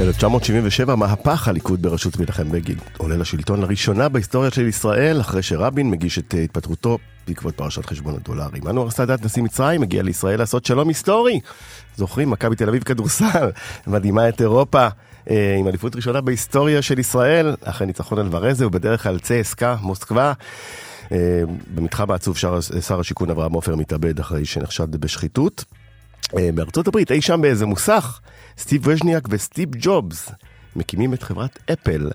1977, מהפך הליכוד בראשות מנחם בגין עולה לשלטון לראשונה בהיסטוריה של ישראל, אחרי שרבין מגיש את אה, התפטרותו בעקבות פרשת חשבון הדולרים. אנואר סאדאת, נשיא מצרים, מגיע לישראל לעשות שלום היסטורי. זוכרים, מכבי תל אביב כדורסל, מדהימה את אירופה. אה, עם אליפות ראשונה בהיסטוריה של ישראל, אחרי ניצחון על ורזה ובדרך על צסקה, מוסקבה. אה, במתחם העצוב שר, שר השיכון אברהם עופר מתאבד אחרי שנחשד בשחיתות. בארצות הברית, אי שם באיזה מוסך, סטיב וז'ניאק וסטיב ג'ובס מקימים את חברת אפל.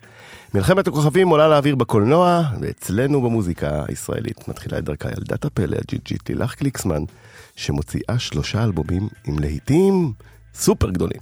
מלחמת הכוכבים עולה לאוויר בקולנוע, ואצלנו במוזיקה הישראלית מתחילה את דרכה ילדת הפלא, הג'י-ג'ית לילך קליקסמן, שמוציאה שלושה אלבומים עם להיטים סופר גדולים.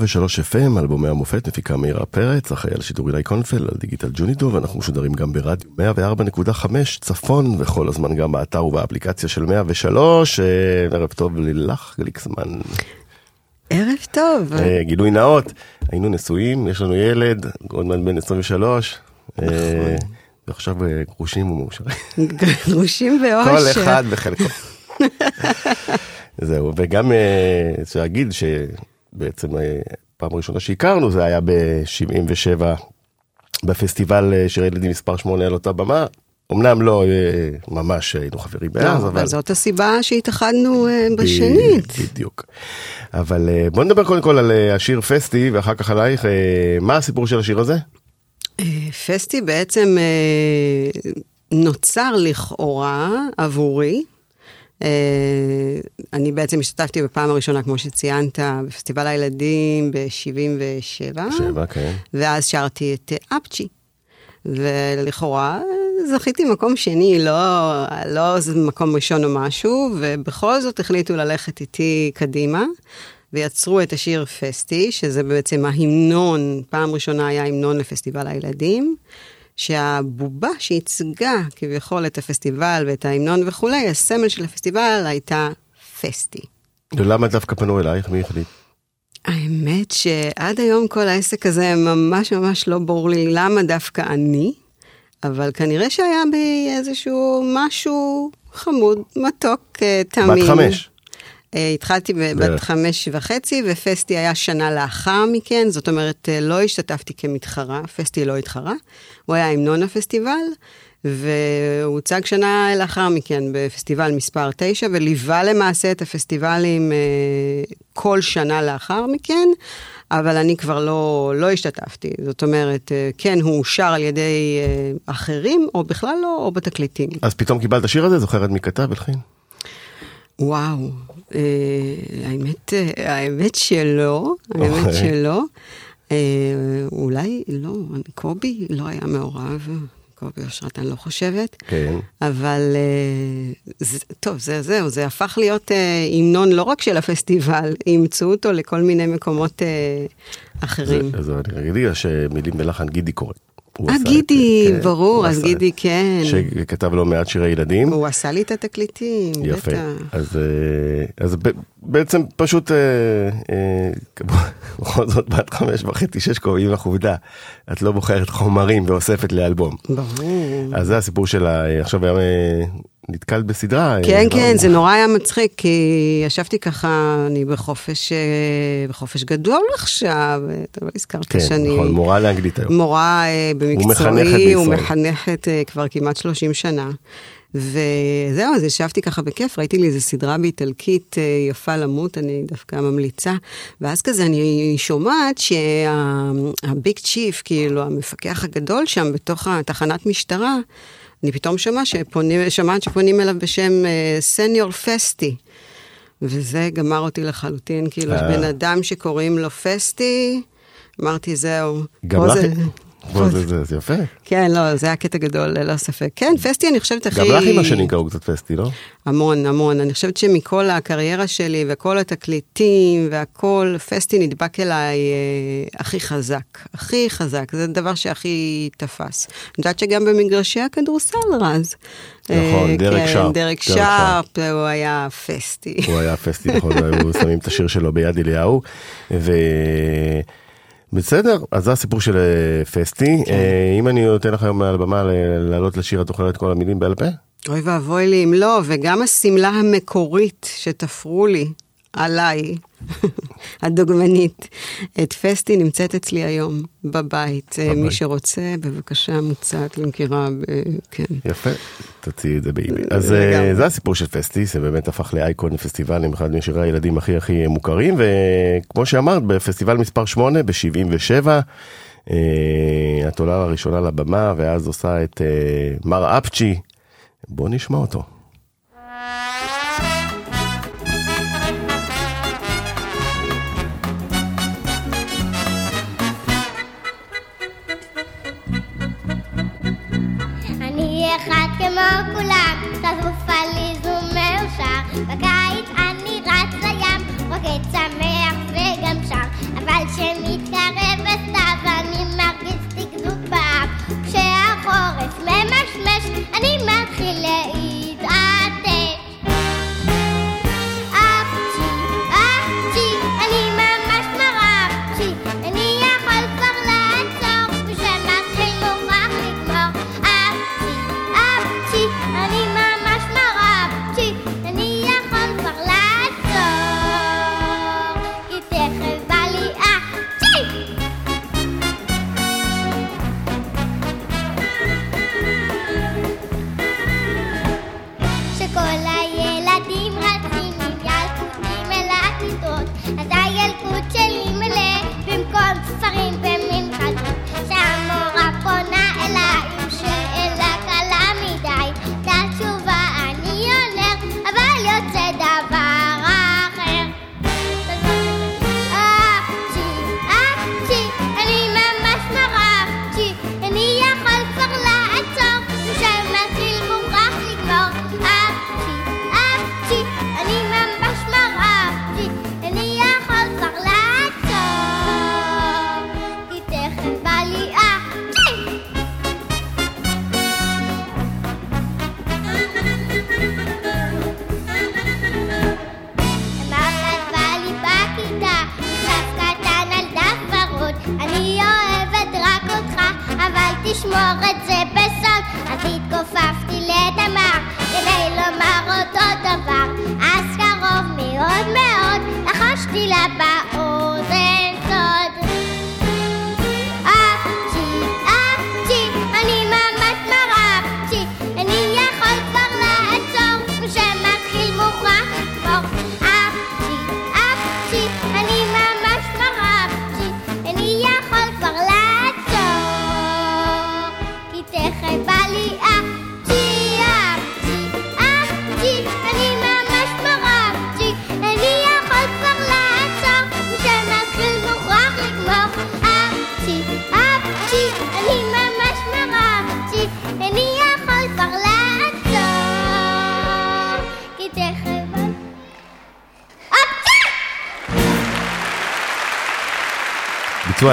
103 FM, אלבומי המופת, מפיקה מאירה פרץ, אחראי על שידור אילי קונפל, על דיגיטל ג'ונידו, ואנחנו משודרים גם ברדיו 104.5 צפון, וכל הזמן גם באתר ובאפליקציה של 103. אה, ערב טוב לילך גליקסמן. ערב טוב. אה, גילוי נאות, היינו נשואים, יש לנו ילד, עוד מעט בן 23. אה, ועכשיו אה, גרושים ומאושרים. גרושים כל באושר. אחד בחלקו. זהו, וגם להגיד שבעצם אה, פעם ראשונה שהכרנו זה היה ב-77 בפסטיבל אה, שירי ילדים מספר 8 על אותה במה. אמנם לא אה, ממש היינו חברים לא, מאז, אבל זאת הסיבה שהתאחדנו בשנית. בדיוק. אבל בוא נדבר קודם כל על השיר פסטי ואחר כך עלייך. מה הסיפור של השיר הזה? פסטי בעצם נוצר לכאורה עבורי. אה, אני בעצם השתתפתי בפעם הראשונה, כמו שציינת, בפסטיבל הילדים ב-77. שבע, כן. ואז שרתי את אה, אפצ'י. ולכאורה זכיתי מקום שני, לא, לא מקום ראשון או משהו, ובכל זאת החליטו ללכת איתי קדימה, ויצרו את השיר פסטי, שזה בעצם ההמנון, פעם ראשונה היה המנון לפסטיבל הילדים, שהבובה שייצגה כביכול את הפסטיבל ואת ההמנון וכולי, הסמל של הפסטיבל הייתה פסטי. ולמה דווקא פנו אלייך? מי החליט? האמת שעד היום כל העסק הזה ממש ממש לא ברור לי למה דווקא אני, אבל כנראה שהיה בי איזשהו משהו חמוד, מתוק, אה, תמים. בת חמש. אה, התחלתי בבת. חמש וחצי, ופסטי היה שנה לאחר מכן, זאת אומרת, אה, לא השתתפתי כמתחרה, פסטי לא התחרה, הוא היה המנון הפסטיבל, והוא הוצג שנה לאחר מכן בפסטיבל מספר 9, וליווה למעשה את הפסטיבלים אה, כל שנה לאחר מכן, אבל אני כבר לא, לא השתתפתי. זאת אומרת, כן, הוא אושר על ידי אחרים, או בכלל לא, או בתקליטים. אז פתאום קיבלת שיר הזה? זוכרת מי כתב ולחין? וואו, האמת, אה, האמת שלא, האמת אוקיי. שלא. אה, אולי לא, קובי לא היה מעורב, קובי אושרת אני לא חושבת, כן. אבל אה, זה, טוב, זה זהו, זה הפך להיות אה, המנון לא רק של הפסטיבל, אימצו אותו לכל מיני מקומות אה, אחרים. אז אני אגיד שמילים בלחן גידי קורא. אה, עשה את- גידי, כן, ברור, אז גידי כן. שכתב לא מעט שירי ילדים. הוא עשה לי את התקליטים, יפה. בטח. אז, אה, אז ב- בעצם פשוט, אה, אה, בכל זאת בת חמש וחצי, שש קובעים לך עובדה. את לא בוחרת חומרים ואוספת לאלבום. ברור. אז זה הסיפור שלה, עכשיו היה נתקלת בסדרה. אה, כן? כן, זה נורא היה מצחיק, כי ישבתי ככה, אני בחופש, אה, בחופש גדול עכשיו, אה, אתה לא הזכרת כן, שאני... נכון, מורה לאנגלית היום. מורה במקצועי, הוא בישראל. מחנכת אה, כבר כמעט 30 שנה. וזהו, אז ישבתי ככה בכיף, ראיתי לי איזו סדרה באיטלקית יפה למות, אני דווקא ממליצה. ואז כזה אני שומעת שהביג צ'יף, כאילו המפקח הגדול שם בתוך התחנת משטרה, אני פתאום שומעת שפונים, שומעת שפונים אליו בשם סניור פסטי. וזה גמר אותי לחלוטין, כאילו, אה. בן אדם שקוראים לו פסטי, אמרתי, זהו. גם לך? זה- בוא, זה- יפה. כן, לא, זה היה קטע גדול, ללא ספק. כן, פסטי אני חושבת הכי... גם לך עם השנים קראו קצת פסטי, לא? המון, המון. אני חושבת שמכל הקריירה שלי וכל התקליטים והכל, פסטי נדבק אליי אה, הכי חזק. הכי חזק, זה הדבר שהכי תפס. אני יודעת שגם במגרשי הכדורסל רז. נכון, אה, דרק כן, שרפ, דרק דרק שרפ, הוא היה פסטי. הוא היה פסטי, נכון, היו שמים את השיר שלו ביד אליהו. בסדר, אז זה הסיפור של אה, פסטי. כן. אה, אם אני נותן לך היום מעל הבמה ל- לעלות לשיר, את זוכרת כל המילים בעל פה? אוי ואבוי לי אם לא, וגם השמלה המקורית שתפרו לי עליי, הדוגמנית, את פסטי נמצאת אצלי היום בבית. אה, מי בבית. שרוצה, בבקשה, מוצעת למכירה, ב- כן. יפה, תוציאי את זה באיבי. אז לגמרי. אה, זה הסיפור של פסטי, זה באמת הפך לאייקון לפסטיבלים, אחד משירי הילדים הכי הכי מוכרים, וכמו שאמרת, בפסטיבל מספר 8, ב-77, את עולה לראשונה לבמה, ואז עושה את אה, מר אפצ'י. בוא נשמע אותו.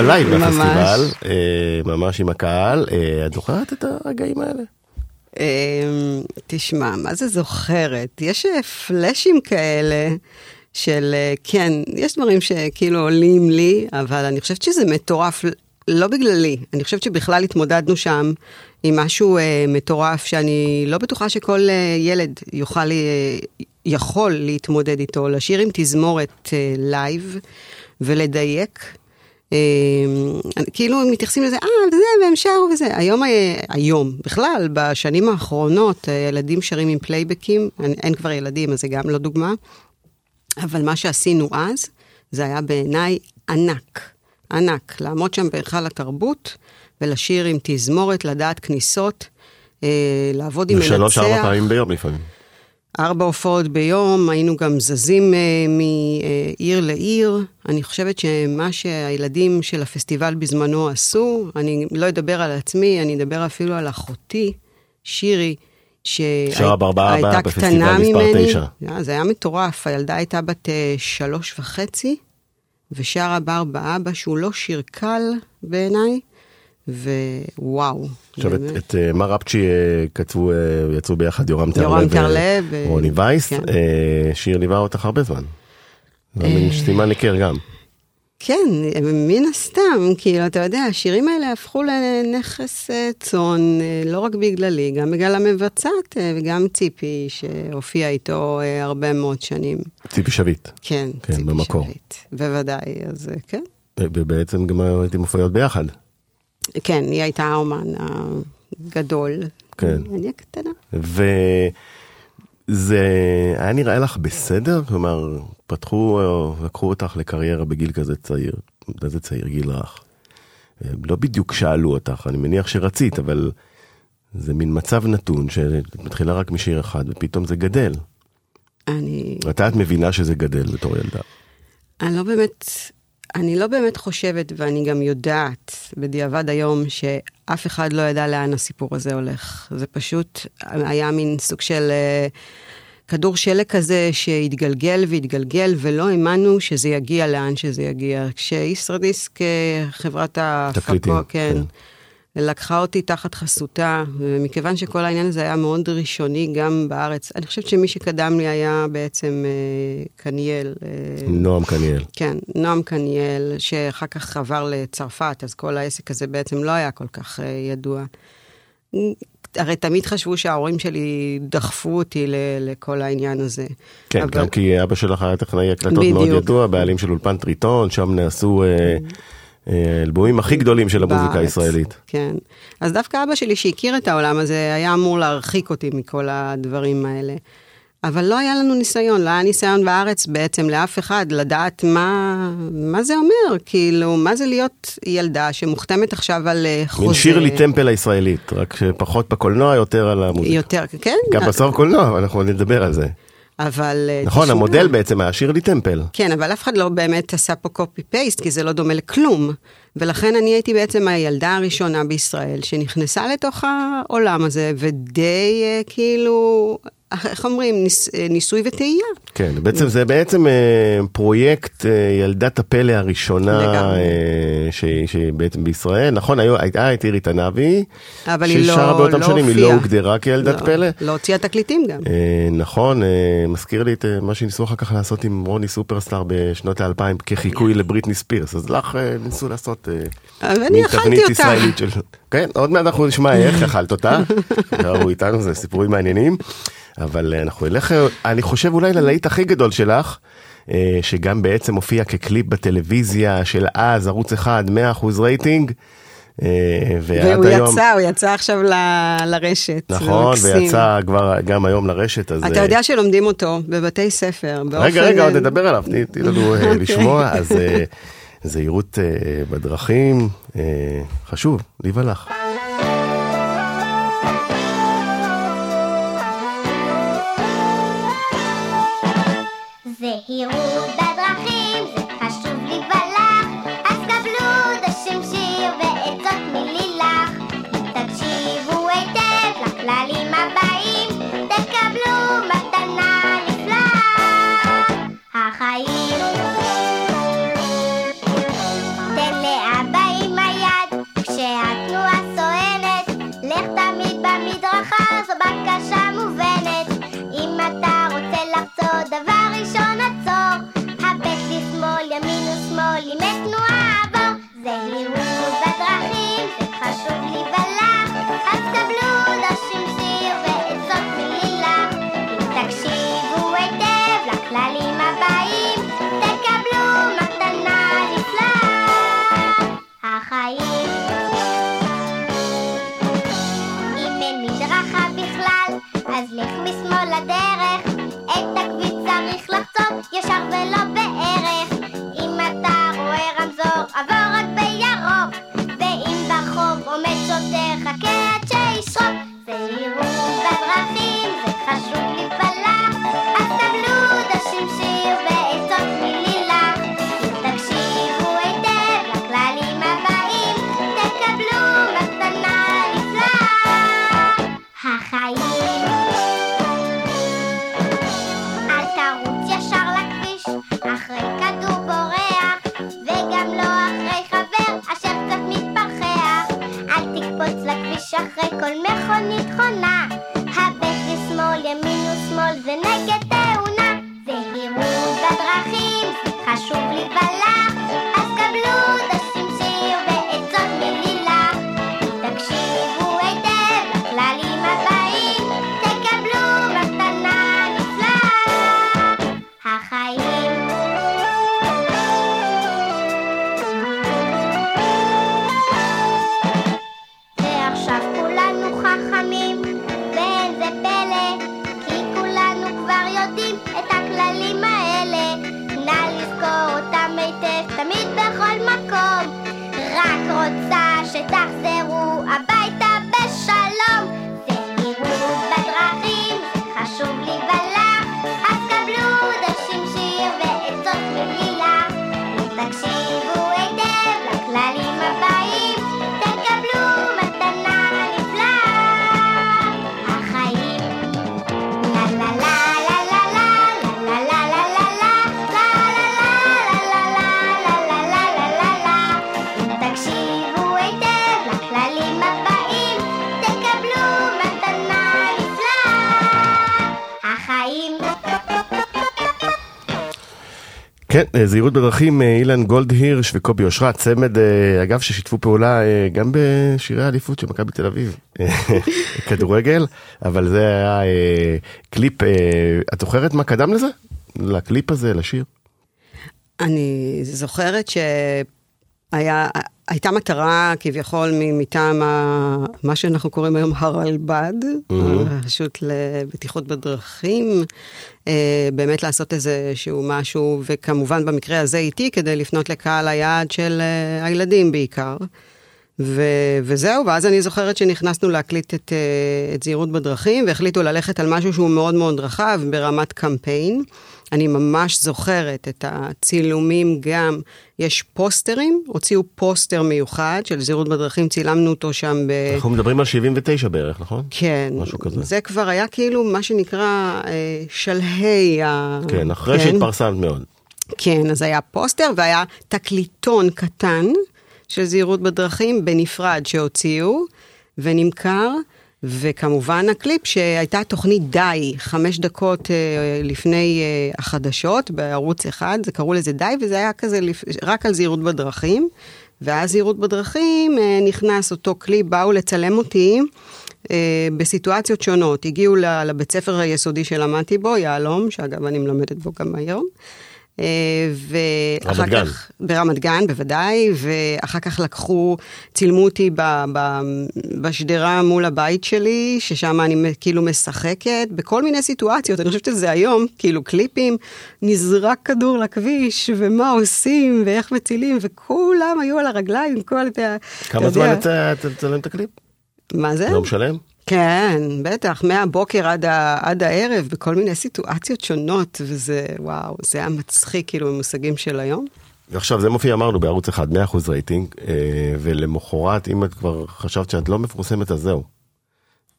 ממש. בפסטיבל, אה, ממש עם הקהל. אה, את זוכרת את הרגעים האלה? אמ, תשמע, מה זה זוכרת? יש אה, פלאשים כאלה של, אה, כן, יש דברים שכאילו עולים לי, אבל אני חושבת שזה מטורף, לא בגללי, אני חושבת שבכלל התמודדנו שם עם משהו אה, מטורף שאני לא בטוחה שכל אה, ילד יוכל, אה, יכול להתמודד איתו, לשיר עם תזמורת אה, לייב ולדייק. אה, כאילו הם מתייחסים לזה, אה, וזה, והם שרו וזה. היום, אה, היום, בכלל, בשנים האחרונות, אה, ילדים שרים עם פלייבקים, אין, אין כבר ילדים, אז זה גם לא דוגמה. אבל מה שעשינו אז, זה היה בעיניי ענק, ענק. לעמוד שם בהיכל התרבות ולשיר עם תזמורת, לדעת כניסות, אה, לעבוד עם מנצח. ושלוש ארבע פעמים ביום לפעמים. ארבע הופעות ביום, היינו גם זזים אה, מעיר לעיר. אני חושבת שמה שהילדים של הפסטיבל בזמנו עשו, אני לא אדבר על עצמי, אני אדבר אפילו על אחותי, שירי, שהייתה קטנה ממני. אה, זה היה מטורף, הילדה הייתה בת אה, שלוש וחצי, ושרה בר באבא, שהוא לא שיר קל בעיניי, ווואו. עכשיו את- באמת. את אה, מר אפצ'י אה, כתבו, אה, יצאו ביחד יורם יורם טרלב טרלב, אה, ורוני וייס. כן. שיר ליווה אותך הרבה זמן. זה מין סימן היכר גם. כן, מן הסתם, כאילו, אתה יודע, השירים האלה הפכו לנכס צאן, לא רק בגללי, גם בגלל המבצעת וגם ציפי, שהופיעה איתו הרבה מאוד שנים. ציפי שביט. כן, כן, ציפי במקור. שביט. בוודאי, אז כן. ובעצם גם הייתם מופיעות ביחד. כן, היא הייתה האומן הגדול. כן. אני הקטנה. וזה היה נראה לך בסדר? כלומר, פתחו, לקחו אותך לקריירה בגיל כזה צעיר, איזה צעיר, גיל רך. לא בדיוק שאלו אותך, אני מניח שרצית, אבל זה מין מצב נתון שאת מתחילה רק משיר אחד ופתאום זה גדל. אני... מתי את מבינה שזה גדל בתור ילדה? אני לא באמת, אני לא באמת חושבת, ואני גם יודעת בדיעבד היום, שאף אחד לא ידע לאן הסיפור הזה הולך. זה פשוט היה מין סוג של אה, כדור שלג כזה שהתגלגל והתגלגל, ולא האמנו שזה יגיע לאן שזה יגיע. כשישראדיסק, אה, חברת תקליטים, ההפקות, כן. כן. לקחה אותי תחת חסותה, ומכיוון שכל העניין הזה היה מאוד ראשוני גם בארץ, אני חושבת שמי שקדם לי היה בעצם אה, קניאל. אה, נועם קניאל. כן, נועם קניאל, שאחר כך עבר לצרפת, אז כל העסק הזה בעצם לא היה כל כך uh, ידוע. הרי תמיד חשבו שההורים שלי דחפו אותי ל- לכל העניין הזה. כן, אבל- גם כי אבא שלך היה טכנאי הקלטות בדיוק. מאוד ידוע, בעלים של אולפן טריטון, שם נעשו אה, אה, האלבומים הכי גדולים של המוזיקה בארץ. הישראלית. כן. אז דווקא אבא שלי, שהכיר את העולם הזה, היה אמור להרחיק אותי מכל הדברים האלה. אבל לא היה לנו ניסיון, לא היה ניסיון בארץ בעצם לאף אחד לדעת מה, מה זה אומר, כאילו, מה זה להיות ילדה שמוחתמת עכשיו על אה, חוזה. מין שירלי טמפל הישראלית, רק שפחות בקולנוע, יותר על המוזיקה. יותר, כן. גם בסוף קולנוע, אנחנו נדבר על זה. אבל... אה, נכון, תשמע, המודל בעצם היה שירלי טמפל. כן, אבל אף אחד לא באמת עשה פה קופי פייסט, כי זה לא דומה לכלום. ולכן אני הייתי בעצם הילדה הראשונה בישראל שנכנסה לתוך העולם הזה, ודי אה, כאילו איך אומרים, ניס, אה, ניסוי וטעייה. כן, בעצם זה בעצם אה, פרויקט אה, ילדת הפלא הראשונה. אה, שהיא שהיא בעצם בישראל, נכון, היו- הייתה את אירית ענבי, אבל היא לא, ששרה באותם לא שנים, היא לא הופיעה. הוגדרה כילדת לא, פלא. לא הוציאה תקליטים גם. אה, נכון, אה, מזכיר לי את אה, מה שניסו אחר כך לעשות עם רוני סופרסטאר בשנות האלפיים כחיקוי לבריטני ספירס, אז לך אה, ניסו לעשות אה, מין תבנית. ישראלית של... כן, עוד מעט אנחנו נשמע איך אכלת אותה, תראו איתנו, זה סיפורים מעניינים, אבל אה, אנחנו נלך, אה, אני חושב אולי ללהיט הכי גדול שלך, אה, שגם בעצם הופיע כקליפ בטלוויזיה של אז, ערוץ אחד, 100% רייטינג, ועד והוא היום... יצא, הוא יצא עכשיו ל- לרשת. זה נכון. ויצא כבר גם היום לרשת, אז... אתה יודע שלומדים אותו בבתי ספר. באופן- רגע, רגע, עוד נדבר עליו, תני לנו. לשמוע. אז זהירות בדרכים, חשוב, לי he זהירות בדרכים, אה, אילן גולד הירש וקובי אושרת, צמד, אה, אגב, ששיתפו פעולה אה, גם בשירי האליפות של מכבי תל אביב, אה, כדורגל, אבל זה היה אה, קליפ, אה, את זוכרת מה קדם לזה? לקליפ הזה, לשיר? אני זוכרת שהיה, הייתה מטרה כביכול מטעם ה- מה שאנחנו קוראים היום הרלב"ד, הרשות לבטיחות בדרכים, אה, באמת לעשות איזה שהוא משהו, וכמובן במקרה הזה איתי, כדי לפנות לקהל היעד של אה, הילדים בעיקר. ו- וזהו, ואז אני זוכרת שנכנסנו להקליט את, אה, את זהירות בדרכים, והחליטו ללכת על משהו שהוא מאוד מאוד רחב ברמת קמפיין. אני ממש זוכרת את הצילומים גם, יש פוסטרים, הוציאו פוסטר מיוחד של זהירות בדרכים, צילמנו אותו שם ב... אנחנו מדברים על 79 בערך, נכון? כן, משהו כזה. זה כבר היה כאילו מה שנקרא אה, שלהי ה... כן, אחרי שהתפרסמת מאוד. כן, אז היה פוסטר והיה תקליטון קטן של זהירות בדרכים בנפרד שהוציאו ונמכר, וכמובן הקליפ שהייתה תוכנית די, חמש דקות אה, לפני אה, החדשות בערוץ אחד, זה קראו לזה די, וזה היה כזה לפ... רק על זהירות בדרכים. ואז זהירות בדרכים, אה, נכנס אותו קליפ, באו לצלם אותי. אה, בסיטואציות שונות, הגיעו לבית ספר היסודי שלמדתי בו, יהלום, שאגב אני מלמדת בו גם היום. אה, ואחר רמת גן. כך, ברמת גן בוודאי, ואחר כך לקחו, צילמו אותי ב, ב, בשדרה מול הבית שלי, ששם אני כאילו משחקת, בכל מיני סיטואציות, אני חושבת שזה היום, כאילו קליפים, נזרק כדור לכביש, ומה עושים, ואיך מצילים, וכולם היו על הרגליים, כל, אתה, כמה אתה זמן יודע. אתה תצלם את הקליפ? מה זה? יום שלם? כן, בטח, מהבוקר עד, ה, עד הערב, בכל מיני סיטואציות שונות, וזה, וואו, זה היה מצחיק, כאילו, במושגים של היום. ועכשיו זה מופיע אמרנו בערוץ אחד 100% רייטינג אה, ולמחרת אם את כבר חשבת שאת לא מפורסמת אז זהו.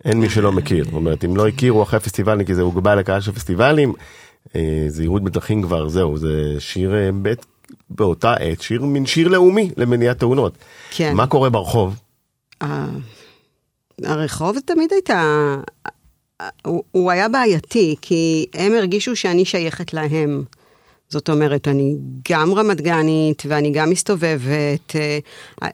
אין מי שלא מכיר, זאת אומרת אם לא הכירו אחרי פסטיבלים כי זה הוגבל לקהל של פסטיבלים, אה, זהירות בדרכים כבר זהו זה שיר אה, בית, באותה עת שיר מין שיר לאומי למניעת תאונות. כן. מה קורה ברחוב? הרחוב תמיד הייתה, הוא, הוא היה בעייתי, כי הם הרגישו שאני שייכת להם. זאת אומרת, אני גם רמת גנית ואני גם מסתובבת. אה,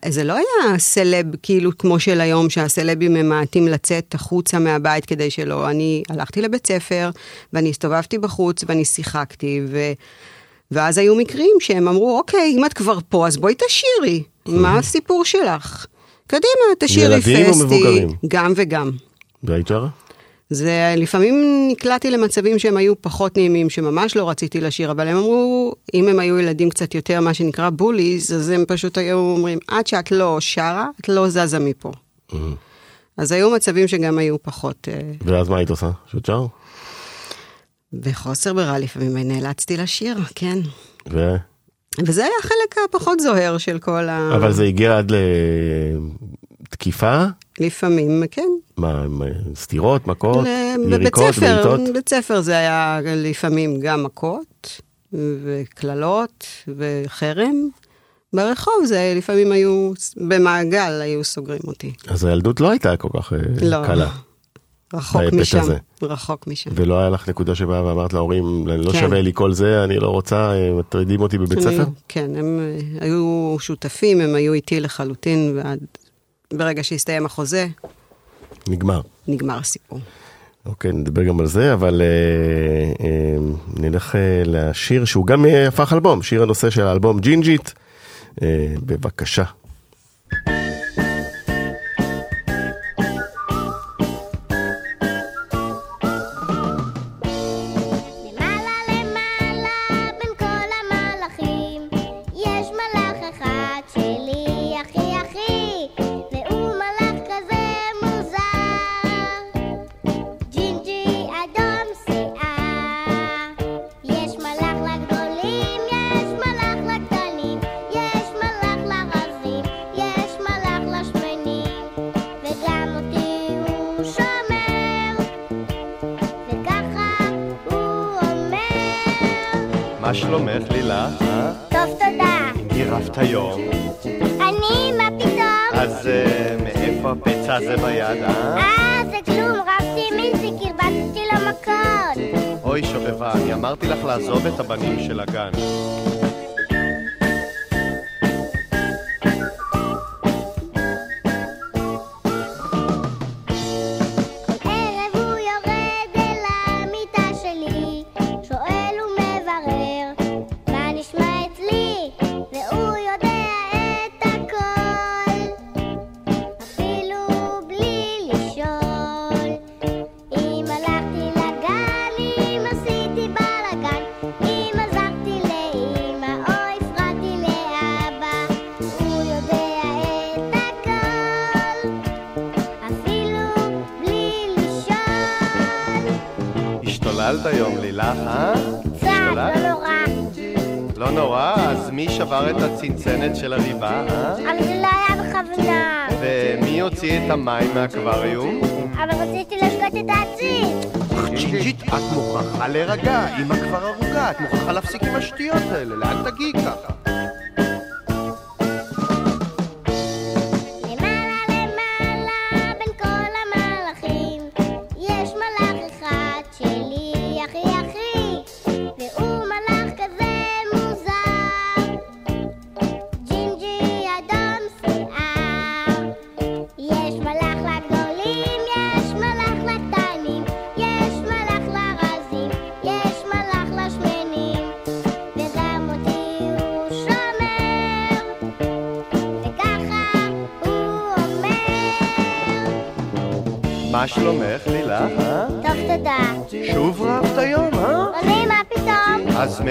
זה לא היה סלב כאילו כמו של היום, שהסלבים ממעטים לצאת החוצה מהבית כדי שלא. אני הלכתי לבית ספר ואני הסתובבתי בחוץ ואני שיחקתי, ו... ואז היו מקרים שהם אמרו, אוקיי, אם את כבר פה, אז בואי תשאירי. מה הסיפור שלך? קדימה, תשאירי פסטי. ילדים או מבוגרים? גם וגם. והיית שרה? זה לפעמים נקלעתי למצבים שהם היו פחות נעימים, שממש לא רציתי לשיר, אבל הם אמרו, אם הם היו ילדים קצת יותר, מה שנקרא בוליז, אז הם פשוט היו אומרים, עד שאת לא שרה, את לא זזה מפה. אז היו מצבים שגם היו פחות, אה, ואז מה היית עושה? שאת שר? בחוסר ברירה לפעמים נאלצתי לשיר, כן. ו... וזה היה החלק הפחות זוהר של כל ה... אבל זה הגיע עד לתקיפה? לפעמים, כן. מה, אה, סטירות, מכות, בבית יריקות, ספר, בעיטות? בבית ספר זה היה לפעמים גם מכות, וקללות, וחרם. ברחוב זה לפעמים היו, במעגל היו סוגרים אותי. אז הילדות לא הייתה כל כך אה, לא. קלה. רחוק משם, הזה. רחוק משם. ולא היה לך נקודה שבה ואמרת להורים, לא כן. שווה לי כל זה, אני לא רוצה, מטרידים אותי בבית הם ספר? כן, הם אה, היו שותפים, הם היו איתי לחלוטין, ועד ברגע שהסתיים החוזה, נגמר. נגמר הסיפור. אוקיי, נדבר גם על זה, אבל אה, אה, נלך אה, לשיר שהוא גם אה, הפך אלבום, שיר הנושא של האלבום ג'ינג'ית. אה, בבקשה. מה שלומך לילה? אה? טוב תודה גירפת היום. אני מה פתאום? אז אה, מאיפה הפצע הזה ביד, אה? אה זה כלום רבתי עם איציק הרבצתי לו מכות אוי שובבה, אני אמרתי לך לעזוב את הבנים של הגן. השתוללת היום לילך, אה? קצת? לא נורא. לא נורא, אז מי שבר את הצנצנת של הריבה, אה? אבל זה לא היה בכוונה. ומי הוציא את המים מהאקווריום? אבל רציתי לשקוט את העציץ. ג'ינג'ית, את מוכרחה להירגע, אמא כבר ארוכה, את מוכרחה להפסיק עם השטויות האלה, לאן תגיעי ככה?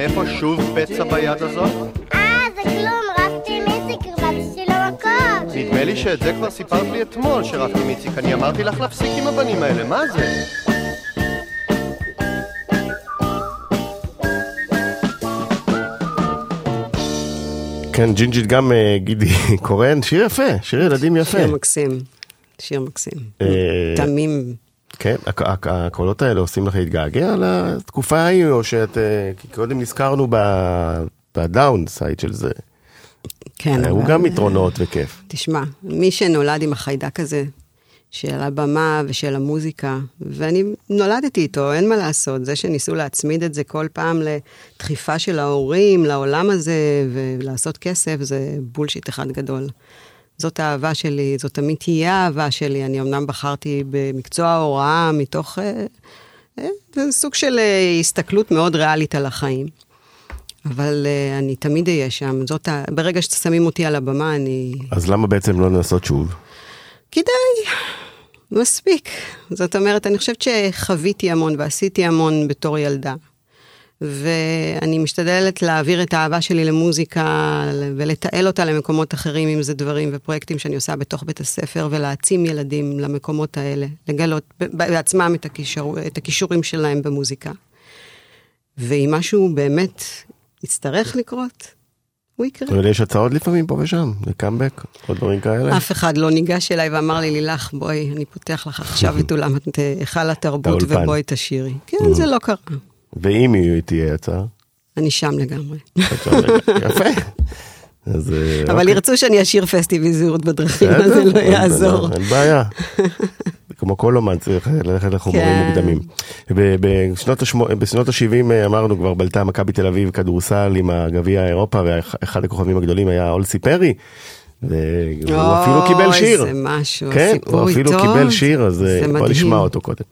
מאיפה שוב פצע ביד הזאת? אה זה כלום רבתי עם איציק הרבצתי לו מכות נדמה לי שאת זה כבר סיפרת לי אתמול, שרבתי עם איציק. אני אמרתי לך להפסיק עם הבנים האלה, מה זה? כן, ג'ינג'ית גם אה, גידי קורן, שיר יפה, שיר ילדים יפה. שיר מקסים. שיר מקסים. אה, תמים. כן, הק- הק- הקולות האלה עושים לך להתגעגע לתקופה ההיא, או שאת, אה, כי קודם נזכרנו ב- ב down side של זה. כן, אבל- גם יתרונות וכיף. תשמע, מי שנולד עם החיידק הזה, של הבמה ושל המוזיקה, ואני נולדתי איתו, אין מה לעשות. זה שניסו להצמיד את זה כל פעם לדחיפה של ההורים לעולם הזה ולעשות כסף, זה בולשיט אחד גדול. זאת האהבה שלי, זאת תמיד תהיה האהבה שלי. אני אמנם בחרתי במקצוע ההוראה מתוך אה, אה, זה סוג של אה, הסתכלות מאוד ריאלית על החיים. אבל אה, אני תמיד אהיה שם. זאת ה... ברגע ששמים אותי על הבמה, אני... אז למה בעצם לא לנסות שוב? כדאי, מספיק. זאת אומרת, אני חושבת שחוויתי המון ועשיתי המון בתור ילדה. ואני משתדלת להעביר את האהבה שלי למוזיקה ולתעל אותה למקומות אחרים, אם זה דברים ופרויקטים שאני עושה בתוך בית הספר, ולהעצים ילדים למקומות האלה, לגלות בעצמם את, הקישור, את הכישורים שלהם במוזיקה. ואם משהו באמת יצטרך לקרות, הוא יקרה. אבל יש הצעות לפעמים פה ושם, לקאמבק, או דברים כאלה. אף אחד לא ניגש אליי ואמר לי, לילך, בואי, אני פותח לך עכשיו את אולם את היכל התרבות. ובואי תשאירי. כן, זה לא קרה. ואם היא תהיה הצעה? אני שם לגמרי. יפה. אז אה, אבל אוקיי. ירצו שאני אשיר פסטיבי זהירות בדרכים, אז זה לא יעזור. אין בעיה. כמו כל אומן צריך ללכת לחומרים כן. מוקדמים. בשנות השמו- בשנות ה-70 אמרנו כבר בלטה מכבי תל אביב כדורסל עם הגביע אירופה ואחד הכוכבים הגדולים היה אולסי פרי. והוא אפילו קיבל אוי, שיר. זה משהו, כן, הסיפור הוא אפילו קיבל שיר, אז אה, בוא. נשמע אותו קודם.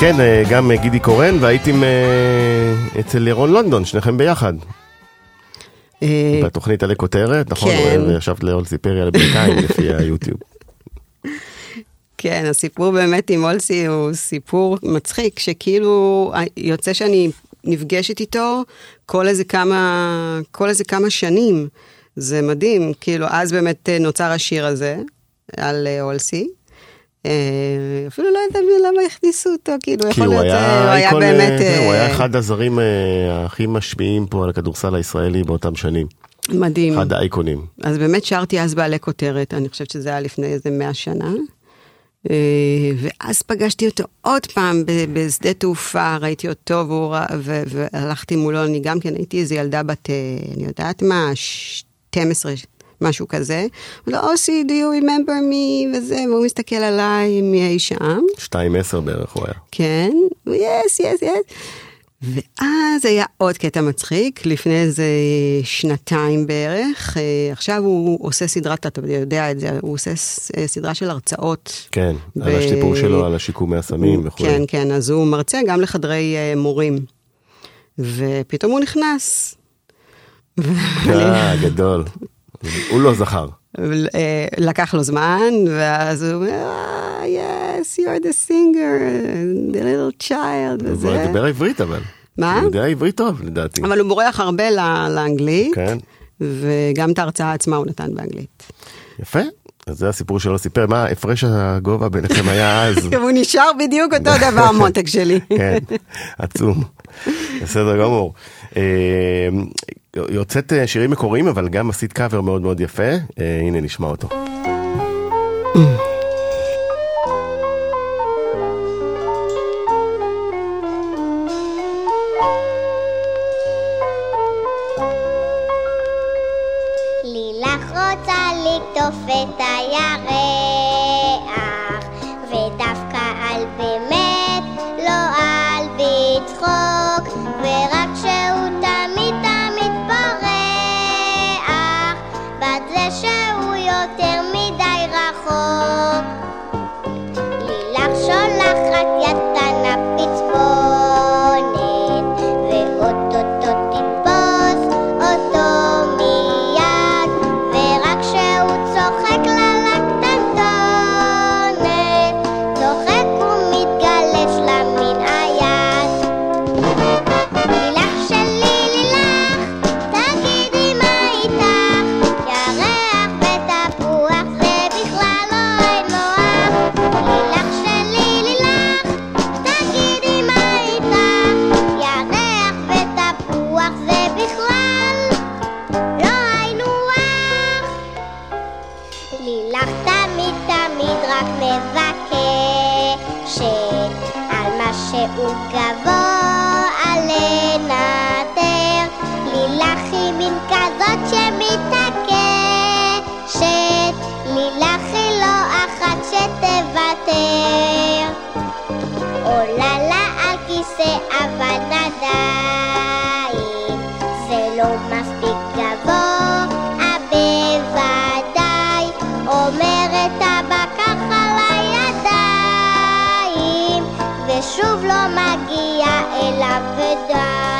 כן, אה, גם אה, גידי קורן, והייתם אה, אצל ירון לונדון, שניכם ביחד. בתוכנית עלי כותרת, נכון? כן. וישבת לאול סיפרי על הברכיים לפי היוטיוב. כן, הסיפור באמת עם אולסי הוא סיפור מצחיק, שכאילו יוצא שאני נפגשת איתו כל איזה כמה, כל איזה כמה שנים. זה מדהים, כאילו, אז באמת נוצר השיר הזה על אולסי. אה, אפילו לא יודעת למה הכניסו אותו, כאילו, כי יכול הוא להיות, אה, היה הוא היה אה, באמת הוא היה אחד הזרים אה, הכי משפיעים פה על הכדורסל הישראלי באותם שנים. מדהים. אחד האייקונים. אז באמת שרתי אז בעלי כותרת, אני חושבת שזה היה לפני איזה מאה שנה. אה, ואז פגשתי אותו עוד פעם בשדה תעופה, ראיתי אותו והוא, ו- והלכתי מולו, אני גם כן הייתי איזה ילדה בת, אני יודעת מה, 12, משהו כזה. לו, אוסי, do you remember me? וזה, והוא מסתכל עליי מאי שם. 2-10 בערך הוא היה. כן, יס, יס, יס. ואז היה עוד קטע מצחיק, לפני איזה שנתיים בערך. אה, עכשיו הוא עושה סדרת, אתה יודע את זה, הוא עושה אה, סדרה של הרצאות. כן, ב- על הסיפור שלו, על השיקומי הסמים וכו'. כן, כן, אז הוא מרצה גם לחדרי אה, מורים. ופתאום הוא נכנס. אה, גדול. הוא לא זכר. אה, לקח לו זמן, ואז הוא אומר, אה, yes, you're the singer, the little child, הוא וזה. מדבר עברית אבל. מה? הוא יודע עברית טוב לדעתי. אבל הוא בורח הרבה לאנגלית, כן. וגם את ההרצאה עצמה הוא נתן באנגלית. יפה. אז זה הסיפור שלו סיפר, מה הפרש הגובה ביניכם היה אז? והוא נשאר בדיוק אותו דבר, המותק שלי. כן, עצום. בסדר גמור. יוצאת אה, שירים מקוריים, אבל גם עשית קאבר מאוד מאוד יפה. אה, הנה נשמע אותו. לילך רוצה לקטוף את הירח, אומרת אבא ככה לידיים ושוב לא מגיע אליו ודי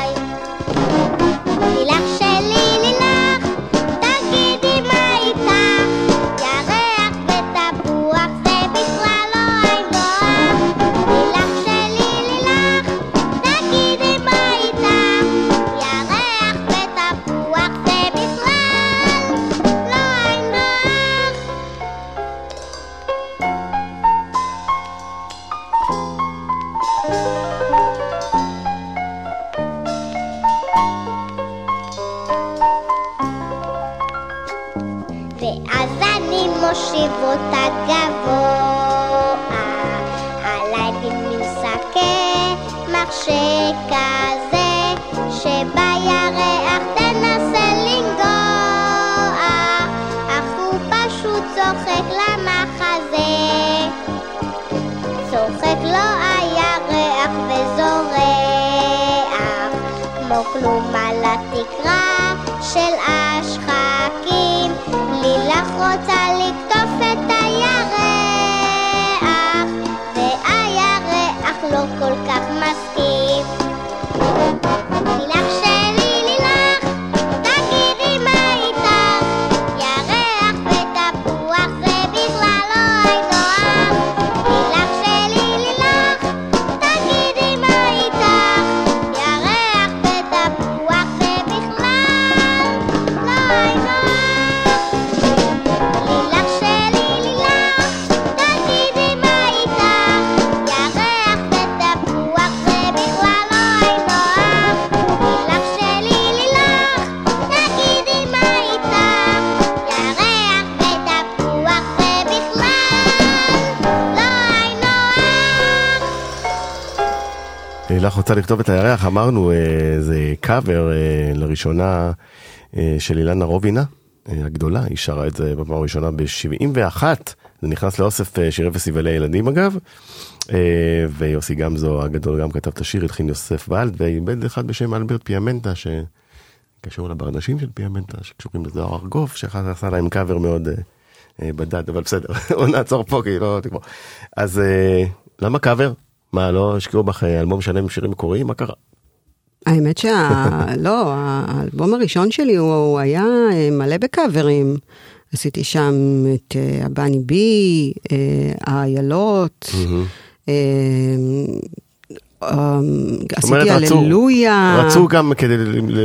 לכתוב את הירח, אמרנו, אה, זה קאבר אה, לראשונה אה, של אילנה רובינה הגדולה, היא שרה את זה בפעם הראשונה ב-71, זה נכנס לאוסף שירי פסטיבלי ילדים אגב, ויוסי גמזו הגדול גם כתב את השיר, התחיל יוסף ולד, ואיבד אחד בשם אלברט פיאמנטה, שקשור לברנשים של פיאמנטה, שקשורים לזוהר ארגוב, שאחד עשה להם קאבר מאוד בדד, אבל בסדר, נעצור פה, כי לא תגמור. אז למה קאבר? מה, לא השקיעו בך אלבום שלם עם שירים מקוריים? מה קרה? האמת שה... לא, האלבום הראשון שלי הוא, הוא היה אה, מלא בקאברים. עשיתי שם את אה, הבני בי, אה, האיילות, אה, עשיתי רצו- הללויה. רצו גם כדי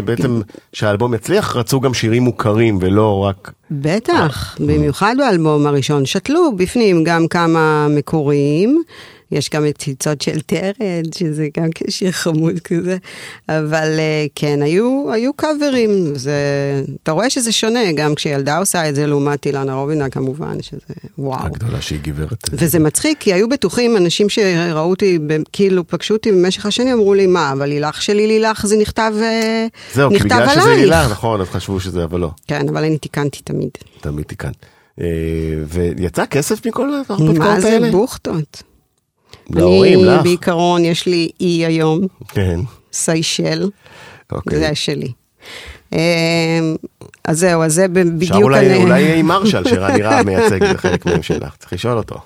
בעצם שהאלבום יצליח, רצו גם שירים מוכרים ולא רק... בטח, במיוחד באלבום הראשון. שתלו בפנים גם כמה מקוריים. יש גם את ציצות של תרד, שזה גם שיר חמוד כזה, אבל אה, כן, היו, היו קאברים, זה, אתה רואה שזה שונה, גם כשילדה עושה את זה לעומת אילנה רובינה כמובן, שזה וואו. הגדולה שהיא גברת. וזה מצחיק, כי היו בטוחים, אנשים שראו אותי, כאילו פגשו אותי במשך השנים, אמרו לי, מה, אבל לילך שלי לילך זה נכתב, אה, זהו, כי בגלל שזה עלייך. הילה, נכון, אז חשבו שזה, אבל לא, כן, אבל אני תיקנתי תמיד. תמיד תיקן. אה, ויצא כסף מכל ההרפתקאות מה זה האלה? בוכטות? להורים, אני לך. בעיקרון, יש לי אי היום, כן, סיישל, אוקיי. זה שלי. אה, אז זהו, אז זה בדיוק... אולי אני- אולי עם מרשל, שרני רהב מייצג, חלק מהם שלך, צריך לשאול אותו.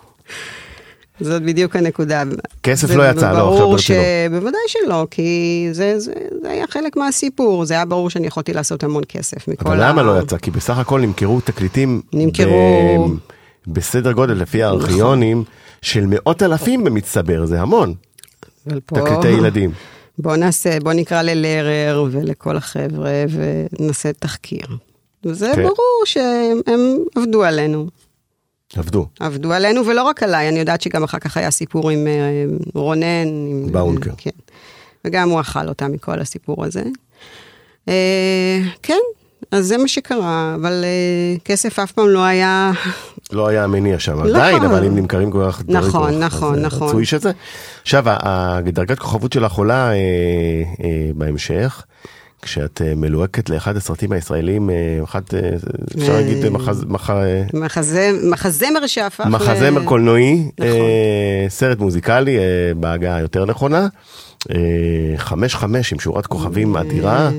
זאת בדיוק הנקודה. כסף לא יצא, לא, עכשיו ברור ברצינות. שבוודאי שלא, כי זה, זה, זה היה חלק מהסיפור, זה היה ברור שאני יכולתי לעשות המון כסף מכל אבל ה... למה לא יצא? כי בסך הכל נמכרו תקליטים... נמכרו- ב- בסדר גודל לפי הארכיונים של מאות אלפים במצטבר, זה המון. תקליטי ילדים. בוא נעשה, בוא נקרא ללרר ולכל החבר'ה ונעשה תחקיר. וזה כן. ברור שהם עבדו עלינו. עבדו. עבדו עלינו, ולא רק עליי, אני יודעת שגם אחר כך היה סיפור עם אה, רונן. עם, באונקר. כן. וגם הוא אכל אותה מכל הסיפור הזה. אה, כן, אז זה מה שקרה, אבל אה, כסף אף פעם לא היה... לא היה המניע שם, נכון. עדיין, אבל אם נמכרים דברים נכון, כך, נכון, אז, אה, נכון. רצוי שזה. עכשיו, הדרגת כוכבות שלך עולה אה, אה, בהמשך, כשאת אה, מלוהקת לאחד הסרטים הישראלים, אה, אחד, אפשר להגיד, מחז- מח- מחזה, מחזמר שהפך ל... מחזמר קולנועי, נכון. סרט מוזיקלי, בהגה היותר נכונה, חמש חמש עם שורת כוכבים אדירה,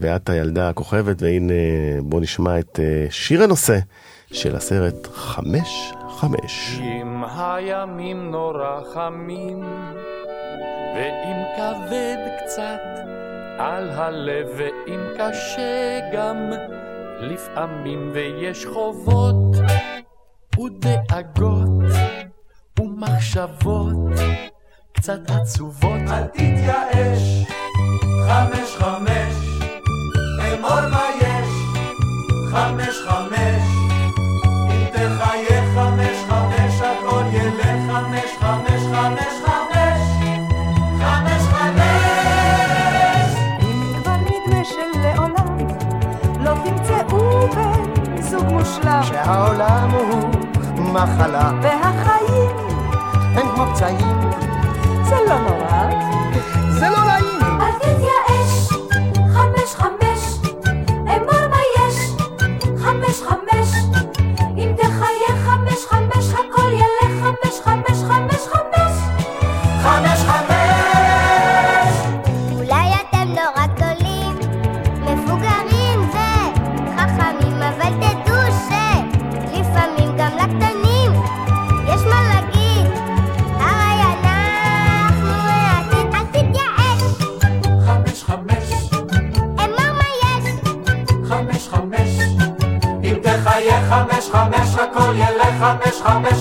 ואת הילדה הכוכבת, והנה בוא נשמע את שיר הנושא של הסרט חמש חמש. אם הימים נורא חמים, ואם כבד קצת על הלב, ואם קשה גם לפעמים, ויש חובות ודאגות ומחשבות קצת עצובות. אל תתייאש, חמש חמש, אמור מה יש, חמש חמש. מושלם, שהעולם הוא מחלה, והחיים הם כמו פצעים, זה לא נורא.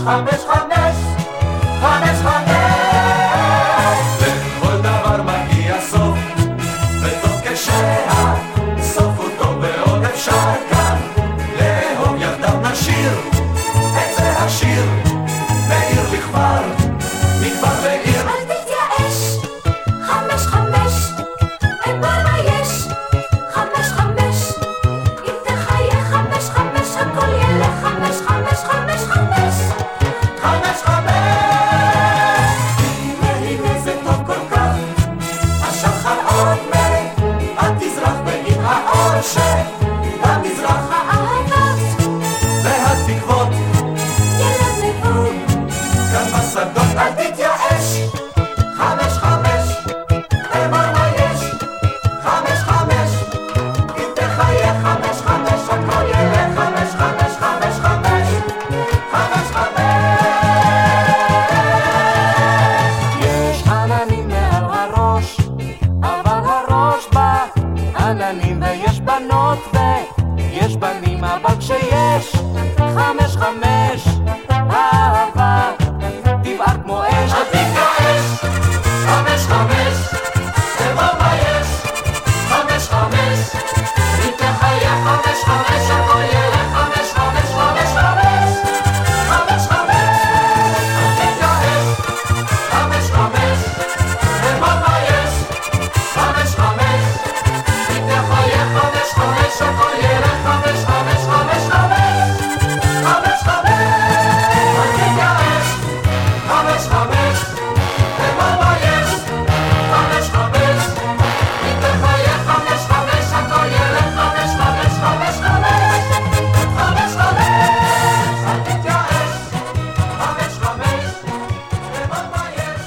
חמש חמש בעננים ויש בנות ויש בנים אבל כשיש חמש חמש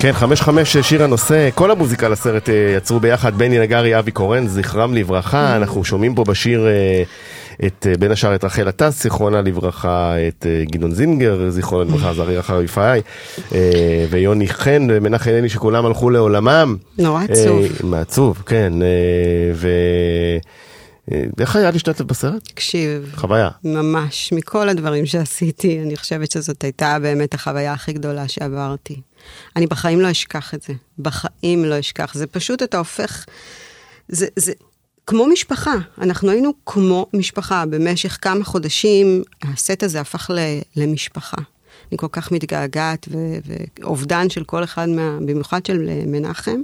כן, חמש חמש שיר הנושא, כל המוזיקה לסרט אה, יצרו ביחד בני נגרי, אבי קורן, זכרם לברכה. אנחנו שומעים פה בשיר אה, את, אה, בין השאר את רחל עטס, זיכרונה לברכה, את אה, גדעון זינגר, זיכרונה לברכה, זרעיר אחר יפאי, אה, ויוני חן ומנחם עיני שכולם הלכו לעולמם. נורא עצוב. אה, מעצוב, כן. אה, ו... אה, איך היה להשתתף בסרט? תקשיב, חוויה. ממש, מכל הדברים שעשיתי, אני חושבת שזאת הייתה באמת החוויה הכי גדולה שעברתי. אני בחיים לא אשכח את זה. בחיים לא אשכח. זה פשוט, אתה הופך... זה, זה כמו משפחה. אנחנו היינו כמו משפחה. במשך כמה חודשים, הסט הזה הפך ל, למשפחה. אני כל כך מתגעגעת, ו- ואובדן של כל אחד, מה, במיוחד של מנחם.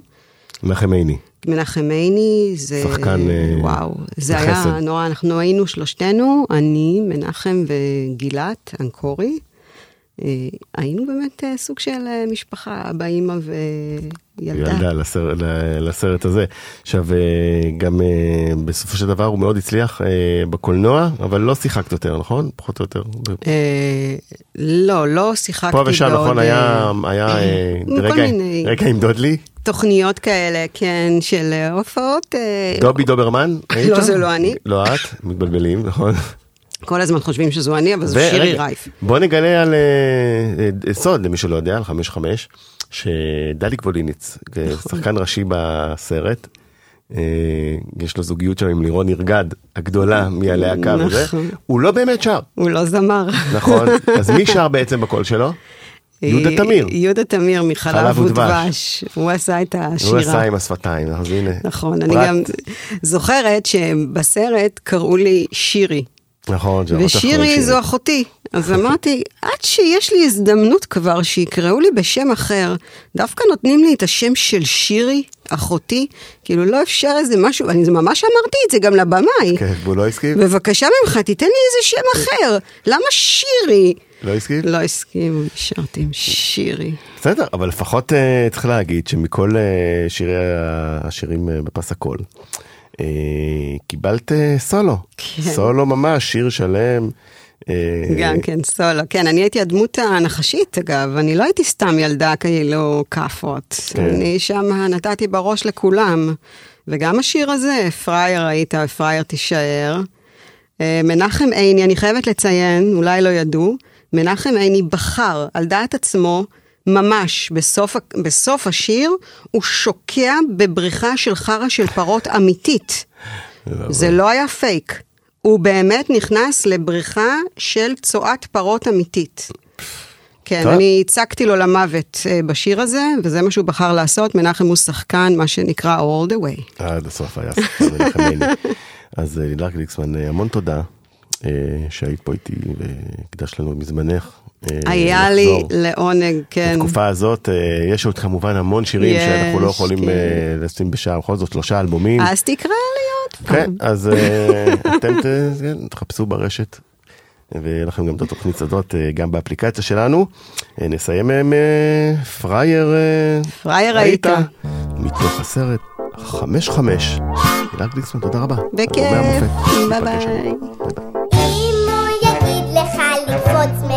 מנחם עיני. מנחם עיני, זה... שחקן, אה, וואו, זה בחסד. היה נורא, אנחנו היינו שלושתנו, אני, מנחם וגילת, אנקורי. אה, היינו באמת אה, סוג של אה, משפחה, אבא, אימא וילדה. ילדה לסרט, ל- לסרט הזה. עכשיו, גם בסופו של דבר הוא מאוד הצליח בקולנוע, אבל לא שיחקת יותר, נכון? פחות או יותר. לא, לא שיחקתי פה ושם, בעוד, נכון, היה, היה רגע, מיני- רגע עם דודלי, תוכניות כאלה, כן, של הופעות. דובי דוברמן. לא? זה לא אני. לא את, מתבלבלים, נכון. כל הזמן חושבים שזו אני, אבל זו שירי רייף. בוא נגלה על אה, אה, סוד למי שלא יודע, על חמש חמש, שדליק ווליניץ, אה, נכון. שחקן ראשי בסרט, יש לו זוגיות שם עם לירון ירגד, הגדולה מהלהקה וזה, נכון. הוא לא באמת שר, הוא לא זמר. נכון? אז מי שר בעצם בקול שלו? יהודה תמיר. יהודה תמיר מחלב חלב ודבש. הוא עשה את השירה. הוא עשה עם השפתיים, אז הנה. נכון, אני. גם זוכרת שבסרט קראו לי שירי, נכון, זה ושירי שיר. זו אחותי. אז אמרתי, עד שיש לי הזדמנות כבר שיקראו לי בשם אחר, דווקא נותנים לי את השם של שירי? אחותי, כאילו לא אפשר איזה משהו, אני ממש אמרתי את זה גם לבמאי. כן, והוא לא הסכים? בבקשה ממך, תיתן לי איזה שם אחר. למה שירי? לא הסכים? לא הסכים, נשארתי עם שירי. בסדר, אבל לפחות אה, צריך להגיד שמכל אה, שירי השירים אה, בפס הקול, קיבלת אה, סולו. כן. סולו ממש, שיר שלם. אה, גם כן, סולו. כן, אני הייתי הדמות הנחשית, אגב, אני לא הייתי סתם ילדה כאילו כאפות. כן. אני שם נתתי בראש לכולם. וגם השיר הזה, פראייר היית, פראייר תישאר. אה, מנחם עיני, אני חייבת לציין, אולי לא ידעו, מנחם עיני בחר על דעת עצמו, ממש בסוף, בסוף השיר, הוא שוקע בבריחה של חרא של פרות אמיתית. זה לא היה פייק. הוא באמת נכנס לבריכה של צואת פרות אמיתית. כן, טוב. אני הצקתי לו למוות אה, בשיר הזה, וזה מה שהוא בחר לעשות. מנחם הוא שחקן, מה שנקרא all the way. עד הסוף היה שחקן מנחם עיני. אז אה, לילך גליקסמן, אה, המון תודה שהיית פה איתי והקדשת לנו מזמנך. אה, היה לי. לעונג, כן. בתקופה הזאת אה, יש עוד כמובן המון שירים יש, שאנחנו לא יכולים כן. אה, לשים בשעה, בכל זאת שלושה אלבומים. אז תקרא לי עוד כן, פעם. אז אה, אתם ת- כן, תחפשו ברשת. ויהיה לכם גם את התוכנית הזאת גם באפליקציה שלנו. נסיים עם פראייר אה, פראייר היית. מתוך הסרט חמש חמש. הילה גליקסמן, תודה רבה. בכיף. ביי ביי. עוד. ביי ביי. אם הוא יגיד לך לקפוץ